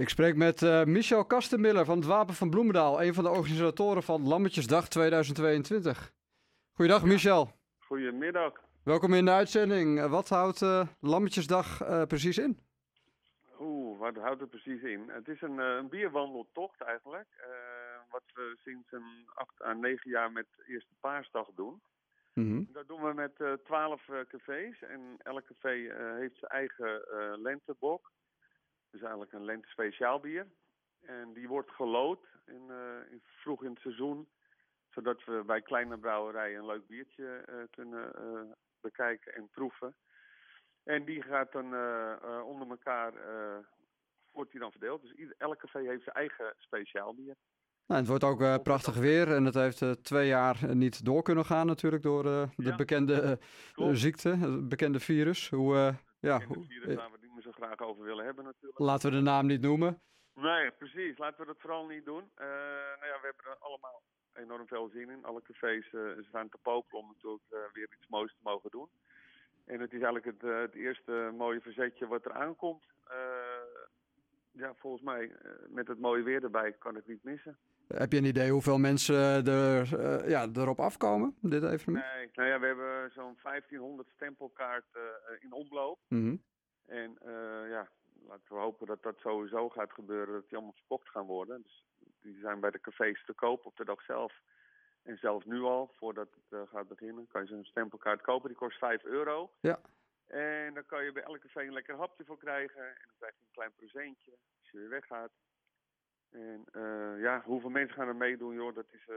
Ik spreek met uh, Michel Kastenmiller van het Wapen van Bloemendaal, een van de organisatoren van Lammetjesdag 2022. Goeiedag Michel. Goedemiddag. Welkom in de uitzending. Wat houdt uh, Lammetjesdag uh, precies in? Oeh, wat houdt het precies in? Het is een, een bierwandeltocht eigenlijk, wat we sinds een acht à negen jaar met Eerste Paarsdag doen. Mm -hmm. Dat doen we met twaalf cafés en elk café heeft zijn eigen lentebok. Dus eigenlijk een lente speciaal bier. En die wordt gelood in, uh, in, vroeg in het seizoen. Zodat we bij kleine brouwerijen een leuk biertje uh, kunnen uh, bekijken en proeven. En die gaat dan onder elkaar, wordt die dan verdeeld. Dus ieder, elk café heeft zijn eigen speciaal bier. Nou, het wordt ook prachtig weer en het heeft twee jaar niet door kunnen gaan natuurlijk door de ja, bekende ziekte, het bekende virus. Hoe, ja, hoe, graag over willen hebben natuurlijk. Laten we de naam niet noemen. Nee, precies. Laten we dat vooral niet doen. Uh, nou ja, we hebben er allemaal enorm veel zin in. Alle cafés uh, staan te popelen om natuurlijk uh, weer iets moois te mogen doen. En het is eigenlijk het, het eerste mooie verzetje wat er aankomt. ja, volgens mij met het mooie weer erbij kan het niet missen. Heb je een idee hoeveel mensen er, ja, erop afkomen, dit evenement? Nee, nou ja, we hebben zo'n 1500 stempelkaarten in omloop. Mm -hmm. En uh, ja, laten we hopen dat dat sowieso gaat gebeuren, dat die allemaal verkocht gaan worden. Dus die zijn bij de cafés te koop op de dag zelf. En zelfs nu al, voordat het gaat beginnen, kan je zo'n stempelkaart kopen. Die kost 5 euro. Ja. En dan kan je bij elke café een lekker hapje voor krijgen. En dan krijg je een klein presentje als je weer weggaat. En uh, ja, hoeveel mensen gaan er meedoen, joh, dat is, uh,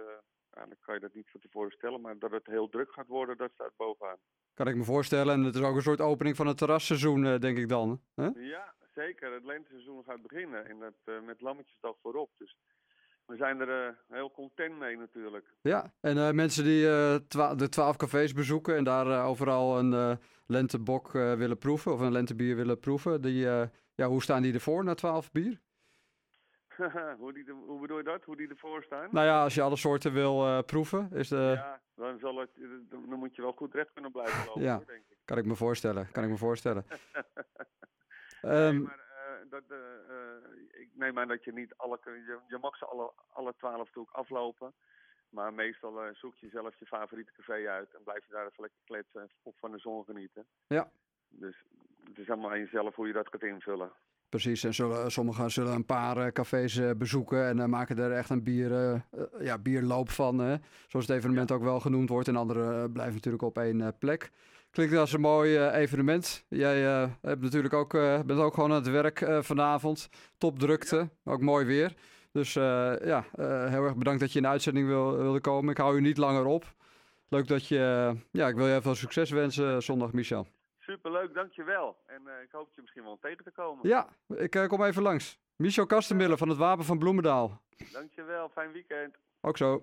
eigenlijk kan je dat niet van tevoren stellen, maar dat het heel druk gaat worden, dat staat bovenaan. Kan ik me voorstellen, en het is ook een soort opening van het terrasseizoen, uh, denk ik dan. Ja, zeker. Het lenteseizoen gaat beginnen en dat met lammetjesdag voorop. Dus we zijn er heel content mee natuurlijk. Ja, en mensen die twa de twaalf cafés bezoeken en daar overal een lentebok willen proeven of een lentebier willen proeven, die, ja, hoe staan die ervoor na twaalf bier? hoe, die de, hoe bedoel je dat? Hoe die ervoor staan? Nou ja, als je alle soorten wil uh, proeven, is de... Ja, dan, zal het, dan moet je wel goed recht kunnen blijven lopen, ja, hoor, denk ik. kan ik me voorstellen. Kan ik me voorstellen. nee, um, maar uh, dat, uh, ik neem aan dat je niet alle... Je, je mag ze alle, alle twaalf natuurlijk aflopen. Maar meestal zoek je zelf je favoriete café uit en blijf je daar even lekker kletsen of van de zon genieten. Ja. Dus het is allemaal aan jezelf hoe je dat gaat invullen. Precies, en zullen, sommigen zullen een paar uh, cafés uh, bezoeken en uh, maken er echt een bier, ja, bierloop van. zoals het evenement ook wel genoemd wordt. En anderen blijven natuurlijk op één plek. Klinkt als een mooi evenement. Jij hebt natuurlijk ook, bent ook gewoon aan het werk vanavond. Topdrukte, ja. ook mooi weer. Dus ja, heel erg bedankt dat je in de uitzending wil, wilde komen. Ik hou u niet langer op. Leuk dat je, ja, ik wil je veel succes wensen zondag, Michel. Superleuk, dankjewel. En uh, ik hoop je misschien wel tegen te komen. Ja, ik uh, kom even langs. Michel Kastenmiller van het Wapen van Bloemendaal. Dankjewel, fijn weekend. Ook zo.